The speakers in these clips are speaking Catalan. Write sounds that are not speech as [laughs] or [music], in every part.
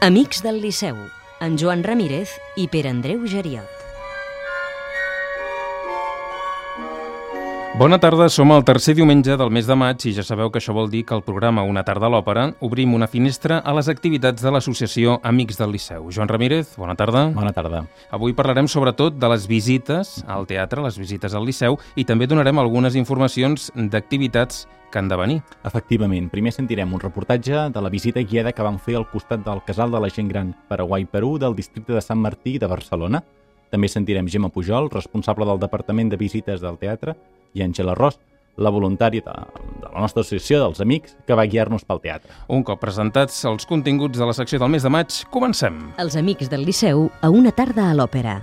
Amics del Liceu, en Joan Ramírez i Pere Andreu Geriot. Bona tarda, som el tercer diumenge del mes de maig i ja sabeu que això vol dir que el programa Una tarda a l'òpera obrim una finestra a les activitats de l'associació Amics del Liceu. Joan Ramírez, bona tarda. Bona tarda. Avui parlarem sobretot de les visites al teatre, les visites al Liceu, i també donarem algunes informacions d'activitats que han de venir. Efectivament, primer sentirem un reportatge de la visita guiada que van fer al costat del Casal de la Gent Gran Paraguai-Perú del districte de Sant Martí de Barcelona. També sentirem Gemma Pujol, responsable del Departament de Visites del Teatre, i Àngela Ros, la voluntària de, de la nostra associació dels amics que va guiar-nos pel teatre. Un cop presentats els continguts de la secció del mes de maig, comencem. Els Amics del Liceu a una tarda a l'òpera.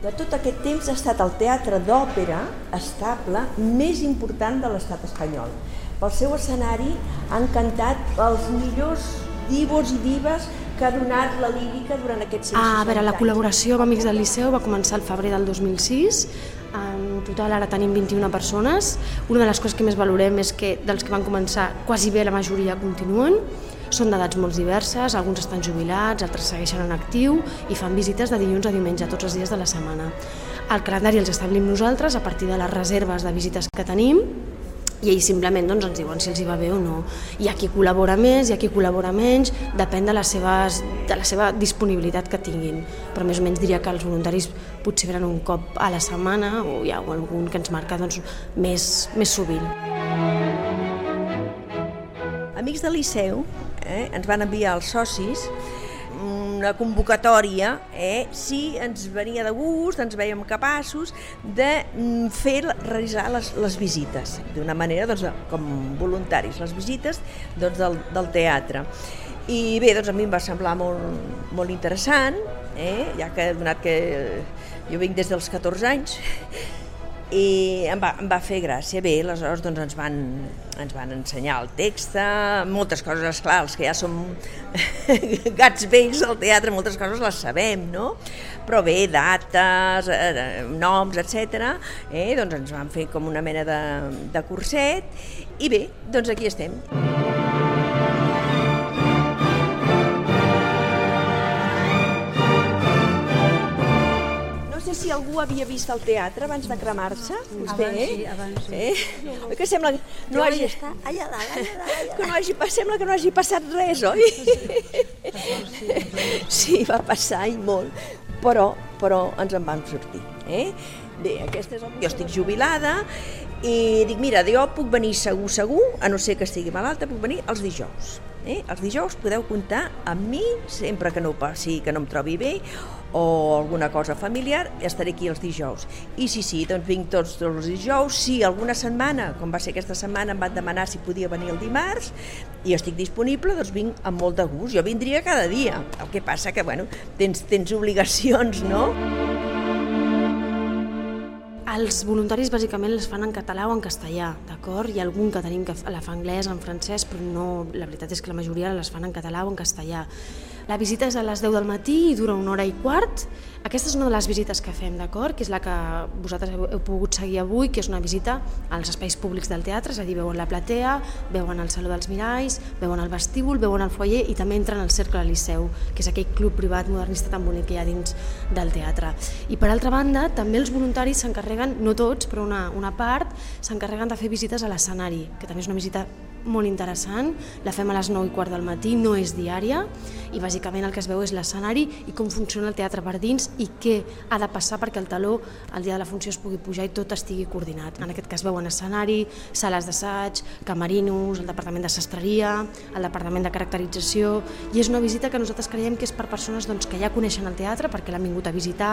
De tot aquest temps ha estat el teatre d'òpera estable més important de l'estat espanyol. Pel seu escenari han cantat els millors divos i dives que ha donat la lírica durant aquests 160 A veure, la anys. col·laboració amb Amics del Liceu va començar al febrer del 2006. En total ara tenim 21 persones. Una de les coses que més valorem és que dels que van començar quasi bé la majoria continuen. Són d'edats molt diverses, alguns estan jubilats, altres segueixen en actiu i fan visites de dilluns a diumenge tots els dies de la setmana. El calendari els establim nosaltres a partir de les reserves de visites que tenim i ells simplement doncs, ens diuen si els hi va bé o no. Hi ha qui col·labora més, hi ha qui col·labora menys, depèn de, les seves, de la seva disponibilitat que tinguin. Però més o menys diria que els voluntaris potser venen un cop a la setmana o hi ha algun que ens marca doncs, més, més sovint. Amics del Liceu eh, ens van enviar els socis una convocatòria eh, si ens venia de gust, ens veiem capaços de mm, fer, realitzar les, les visites d'una manera doncs, com voluntaris, les visites doncs, del, del teatre. I bé, doncs a mi em va semblar molt, molt interessant, eh, ja que donat que jo vinc des dels 14 anys, i em va, em va fer gràcia. Bé, aleshores doncs, ens, van, ens van ensenyar el text, moltes coses, esclar, els que ja som [laughs] gats vells del teatre, moltes coses les sabem, no? Però bé, dates, eh, noms, etc. Eh, doncs ens van fer com una mena de, de curset i bé, doncs aquí estem. No sé si algú havia vist el teatre abans de cremar-se. Vostè, eh? sí, abans sí. Eh? Oi que sembla que no hagi... està allà dalt, allà dalt, allà Que no hagi, sembla que no hagi passat res, oi? Sí, va passar i molt, però, però ens en vam sortir. Eh? Bé, aquesta és el... jo estic jubilada i dic, mira, jo puc venir segur, segur, a no ser que estigui malalta, puc venir els dijous. Eh? Els dijous podeu comptar amb mi, sempre que no passi, que no em trobi bé, o alguna cosa familiar, estaré aquí els dijous. I sí, sí, doncs vinc tots, els dijous. Sí, alguna setmana, com va ser aquesta setmana, em van demanar si podia venir el dimarts, i estic disponible, doncs vinc amb molt de gust. Jo vindria cada dia. El que passa que, bueno, tens, tens obligacions, no? Els voluntaris bàsicament les fan en català o en castellà, d'acord? Hi ha algun que tenim que la fa anglès, en francès, però no, la veritat és que la majoria les fan en català o en castellà. La visita és a les 10 del matí i dura una hora i quart. Aquesta és una de les visites que fem, d'acord? Que és la que vosaltres heu, pogut seguir avui, que és una visita als espais públics del teatre, és a dir, veuen la platea, veuen el Saló dels Miralls, veuen el vestíbul, veuen el foyer i també entren al Cercle Liceu, que és aquell club privat modernista tan bonic que hi ha dins del teatre. I per altra banda, també els voluntaris s'encarreguen, no tots, però una, una part, s'encarreguen de fer visites a l'escenari, que també és una visita molt interessant, la fem a les 9 i quart del matí, no és diària, i bàsicament el que es veu és l'escenari i com funciona el teatre per dins i què ha de passar perquè el taló el dia de la funció es pugui pujar i tot estigui coordinat. En aquest cas veuen escenari, sales d'assaig, camerinos, el departament de sastreria, el departament de caracterització, i és una visita que nosaltres creiem que és per persones doncs, que ja coneixen el teatre, perquè l'han vingut a visitar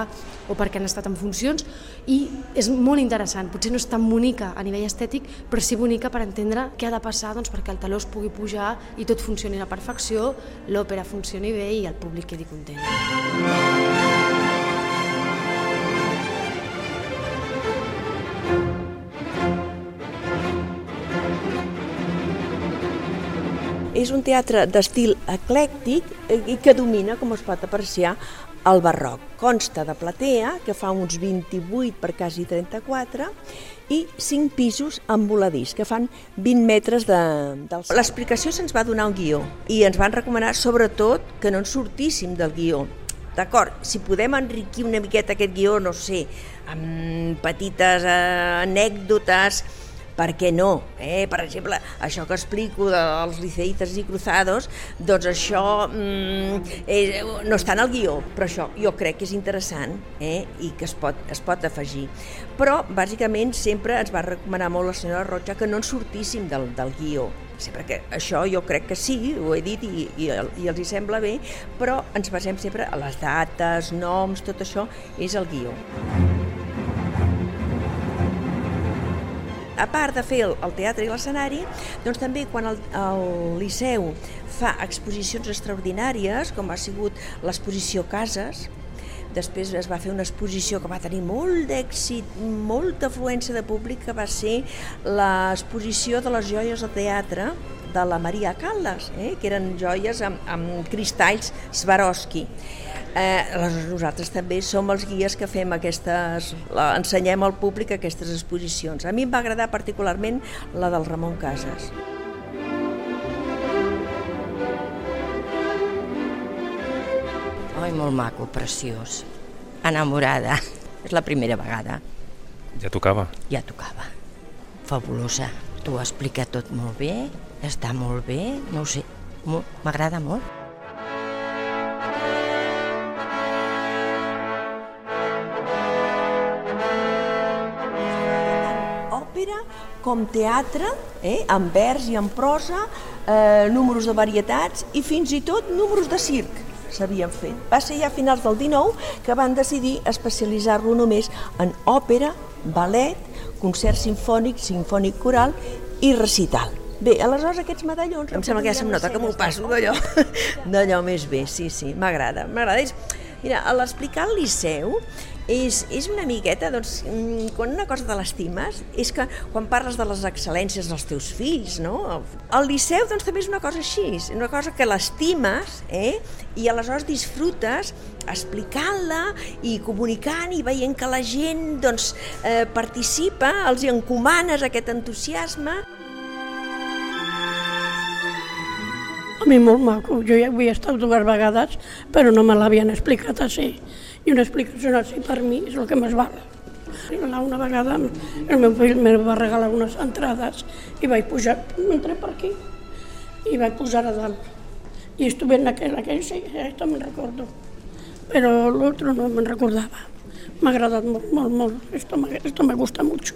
o perquè han estat en funcions, i és molt interessant. Potser no és tan bonica a nivell estètic, però sí bonica per entendre què ha de passar doncs, perquè el taló es pugui pujar i tot funcioni a la perfecció, l'òpera funcioni bé i el públic quedi content. És un teatre d'estil eclèctic i que domina, com es pot apreciar, el barroc. Consta de platea, que fa uns 28 per quasi 34, i 5 pisos amb voladís, que fan 20 metres de, d'alçada. L'explicació se'ns va donar al guió i ens van recomanar sobretot que no ens sortíssim del guió. D'acord, si podem enriquir una miqueta aquest guió, no sé, amb petites eh, anècdotes, per què no? Eh? Per exemple, això que explico dels liceites i cruzados, doncs això mm, eh, no està en el guió, però això jo crec que és interessant eh? i que es pot, es pot afegir. Però, bàsicament, sempre ens va recomanar molt la senyora Roja que no ens sortíssim del, del guió, sempre que això jo crec que sí, ho he dit i, i, i els hi sembla bé, però ens basem sempre a les dates, noms, tot això és el guió. A part de fer el, el teatre i l'escenari, doncs també quan el, el Liceu fa exposicions extraordinàries, com ha sigut l'exposició Cases, després es va fer una exposició que va tenir molt d'èxit, molta afluència de públic, que va ser l'exposició de les joies de teatre de la Maria Callas, eh? que eren joies amb, amb cristalls Swarovski. Eh, nosaltres també som els guies que fem aquestes, la, ensenyem al públic aquestes exposicions. A mi em va agradar particularment la del Ramon Casas. Ai, molt maco, preciós. Enamorada. És la primera vegada. Ja tocava. Ja tocava. Fabulosa. T'ho explica tot molt bé, està molt bé, no ho sé, m'agrada molt. Com teatre, eh, en vers i en prosa, eh, números de varietats i fins i tot números de circ s'havien fet. Va ser ja a finals del 19 que van decidir especialitzar-lo només en òpera, ballet, concert sinfònic, sinfònic coral i recital. Bé, aleshores aquests medallons... Em sembla que ja se'm nota que m'ho passo d'allò [laughs] d'allò més bé, sí, sí, m'agrada. M'agrada. Mira, a l'explicar al Liceu és, és una miqueta, doncs, mm, quan una cosa te l'estimes, és que quan parles de les excel·lències dels teus fills, no? El Liceu, doncs, també és una cosa així, és una cosa que l'estimes, eh? I aleshores disfrutes explicant-la i comunicant i veient que la gent, doncs, eh, participa, els hi encomanes aquest entusiasme. A mi molt maco, jo ja havia estat dues vegades, però no me l'havien explicat així i una explicació així per mi és el que més val. Una vegada el meu fill me va regalar unes entrades i vaig pujar, m'entré per aquí i vaig pujar a dalt. I estuve en aquell, aquell sí, això me'n recordo. Però l'altre no me'n recordava. M'ha agradat molt, molt, molt. Esto esto me gusta mucho.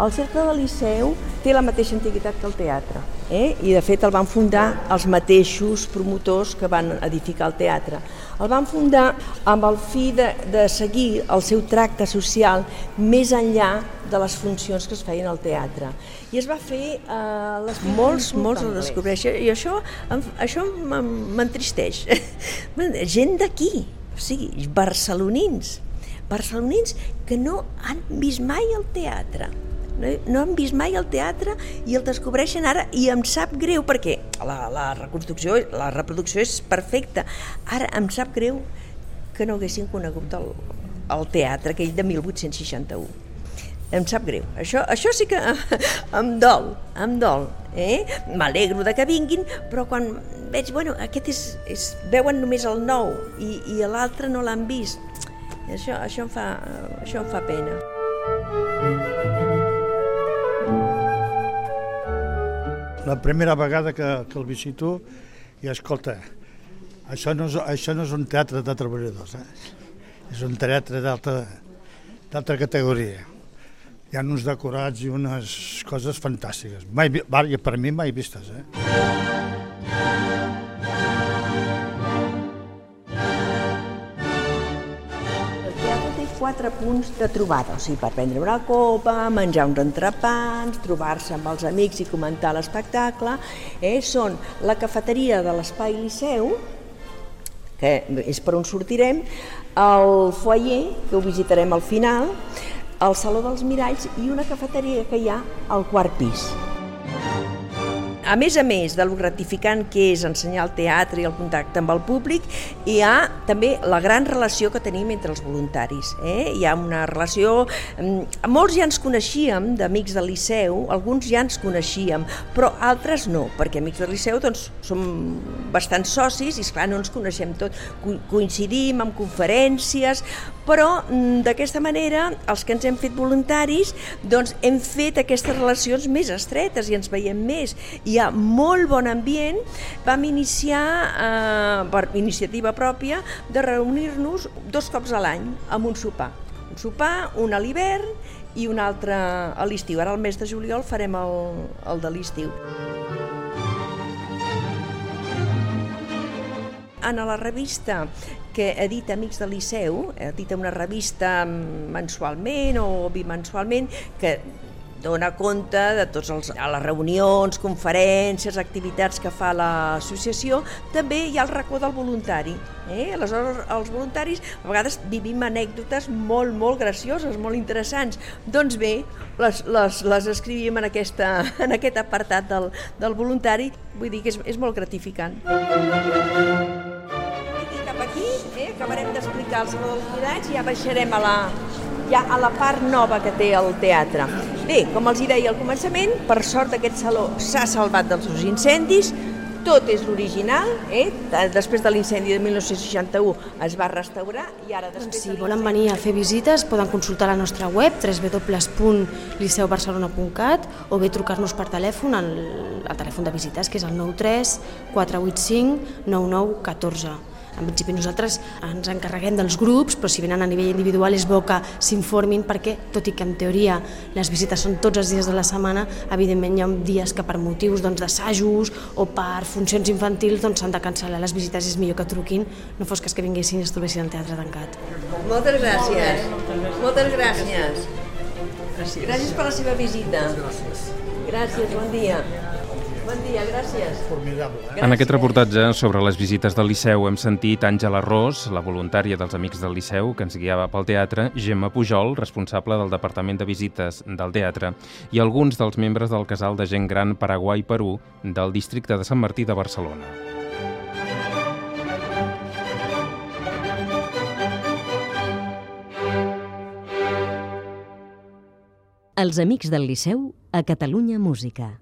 El Cercle del Liceu té la mateixa antiguitat que el teatre, eh? i de fet el van fundar els mateixos promotors que van edificar el teatre. El van fundar amb el fi de, de seguir el seu tracte social més enllà de les funcions que es feien al teatre. I es va fer... Eh, les molts, molts el descobreixen, i això, això m'entristeix. [laughs] Gent d'aquí, o sigui, barcelonins, barcelonins que no han vist mai el teatre no han vist mai el teatre i el descobreixen ara i em sap greu perquè la, la reconstrucció, la reproducció és perfecta. Ara em sap greu que no haguessin conegut el, el teatre aquell de 1861 em sap greu. Això, això sí que [laughs] em dol, em dol. Eh? M'alegro de que vinguin, però quan veig, bueno, aquest és, és veuen només el nou i, i l'altre no l'han vist. Això, això, em fa, això em fa pena. La primera vegada que, que el visito i escolta, això no és, això no és un teatre de treballadors, eh? és un teatre d'altra categoria. Hi ha uns decorats i unes coses fantàstiques, mai, per mi mai vistes. Eh? Quatre punts de trobada, o sigui, per prendre una copa, menjar uns entrepans, trobar-se amb els amics i comentar l'espectacle, eh? són la cafeteria de l'Espai Liceu, que és per on sortirem, el foyer, que ho visitarem al final, el Saló dels Miralls i una cafeteria que hi ha al quart pis. A més a més de lo gratificant que és ensenyar el teatre i el contacte amb el públic, hi ha també la gran relació que tenim entre els voluntaris. Eh? Hi ha una relació... mm, Molts ja ens coneixíem d'amics del Liceu, alguns ja ens coneixíem, però altres no, perquè amics del Liceu doncs, som bastants socis i, esclar, no ens coneixem tot. Co- Coincidim amb conferències, però mm, d'aquesta manera els que ens hem fet voluntaris doncs hem fet aquestes relacions més estretes i ens veiem més. Hi ha molt bon ambient. Vam iniciar eh, per iniciativa pròpia de reunir-nos dos cops a l'any amb un sopar. Un sopar, un a l'hivern i un altre a l'estiu. Ara al mes de juliol farem el, el de l'estiu. en la revista que edita Amics del Liceu, edita una revista mensualment o bimensualment que dona compte de tots els, a les reunions, conferències, activitats que fa l'associació, també hi ha el racó del voluntari. Eh? Aleshores, els voluntaris a vegades vivim anècdotes molt, molt gracioses, molt interessants. Doncs bé, les, les, les escrivim en, aquesta, [laughs] en aquest apartat del, del voluntari, vull dir que és, és molt gratificant. Aquí cap aquí, eh? acabarem d'explicar el Saló dels Miralls i ja baixarem a la, ja a la part nova que té el teatre. Bé, com els hi deia al començament, per sort aquest saló s'ha salvat dels seus incendis, tot és l'original, eh? després de l'incendi de 1961 es va restaurar i ara després... Doncs si volen venir a fer visites poden consultar la nostra web www.liceubarcelona.cat o bé trucar-nos per telèfon al, al telèfon de visites que és el 93 485 9914. En principi nosaltres ens encarreguem dels grups, però si venen a nivell individual és bo que s'informin perquè, tot i que en teoria les visites són tots els dies de la setmana, evidentment hi ha dies que per motius doncs, d'assajos o per funcions infantils doncs, s'han de cancel·lar les visites i és millor que truquin, no fos cas que vinguessin i es trobessin al teatre tancat. Moltes gràcies. Moltes gràcies. Gràcies. Gràcies per la seva visita. Gràcies, bon dia. Bon dia, gràcies. Formidable. Eh? En aquest reportatge sobre les visites del Liceu hem sentit Àngela Ros, la voluntària dels Amics del Liceu, que ens guiava pel teatre, Gemma Pujol, responsable del Departament de Visites del Teatre, i alguns dels membres del Casal de Gent Gran Paraguai-Perú del districte de Sant Martí de Barcelona. Els Amics del Liceu a Catalunya Música.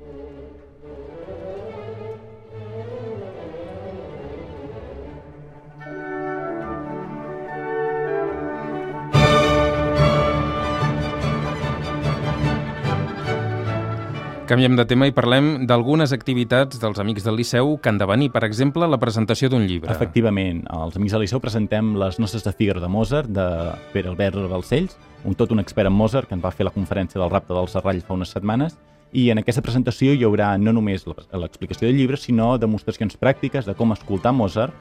Canviem de tema i parlem d'algunes activitats dels Amics del Liceu que han de venir. Per exemple, la presentació d'un llibre. Efectivament, els Amics del Liceu presentem les nostres de Figaro de Mozart, de Pere Albert Balcells, un tot un expert en Mozart que ens va fer la conferència del rapte del Serrall fa unes setmanes, i en aquesta presentació hi haurà no només l'explicació del llibre, sinó demostracions pràctiques de com escoltar Mozart,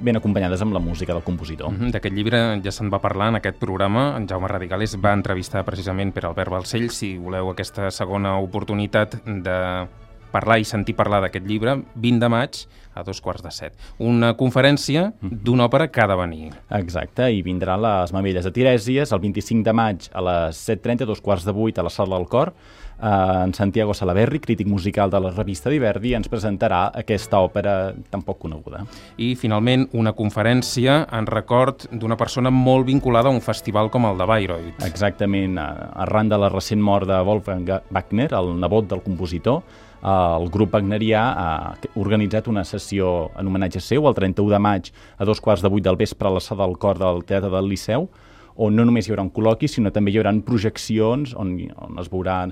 ben acompanyades amb la música del compositor. Mhm, D'aquest llibre ja se'n va parlar en aquest programa. En Jaume Radicales va entrevistar precisament per Albert Balcell. Si voleu aquesta segona oportunitat de parlar i sentir parlar d'aquest llibre, 20 de maig a dos quarts de set. Una conferència d'una òpera que ha de venir. Exacte, i vindrà les Mamelles de Tirèsies el 25 de maig a les 7.30, dos quarts de vuit a la Sala del Cor. Eh, en Santiago Salaberri, crític musical de la revista Diverdi, ens presentarà aquesta òpera tan poc coneguda. I, finalment, una conferència en record d'una persona molt vinculada a un festival com el de Bayreuth. Exactament, eh, arran de la recent mort de Wolfgang Wagner, el nebot del compositor, el grup wagnerià ha organitzat una sessió en homenatge seu el 31 de maig a dos quarts de vuit del vespre a la sala del cor del Teatre del Liceu, on no només hi haurà un col·loqui, sinó també hi haurà projeccions on, on es veurà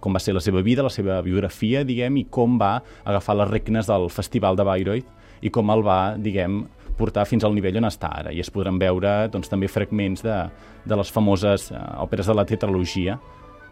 com va ser la seva vida, la seva biografia, diguem, i com va agafar les regnes del Festival de Bayreuth i com el va, diguem, portar fins al nivell on està ara. I es podran veure doncs, també fragments de, de les famoses eh, òperes de la tetralogia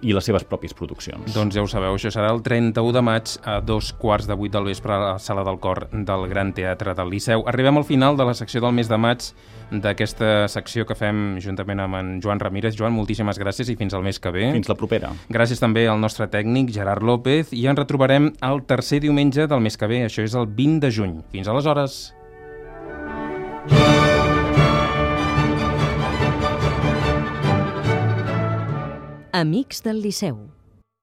i les seves pròpies produccions. Doncs ja ho sabeu, això serà el 31 de maig a dos quarts de vuit del vespre a la Sala del Cor del Gran Teatre del Liceu. Arribem al final de la secció del mes de maig d'aquesta secció que fem juntament amb en Joan Ramírez. Joan, moltíssimes gràcies i fins al mes que ve. Fins la propera. Gràcies també al nostre tècnic, Gerard López, i ens retrobarem el tercer diumenge del mes que ve, això és el 20 de juny. Fins aleshores. Amics del Liceu.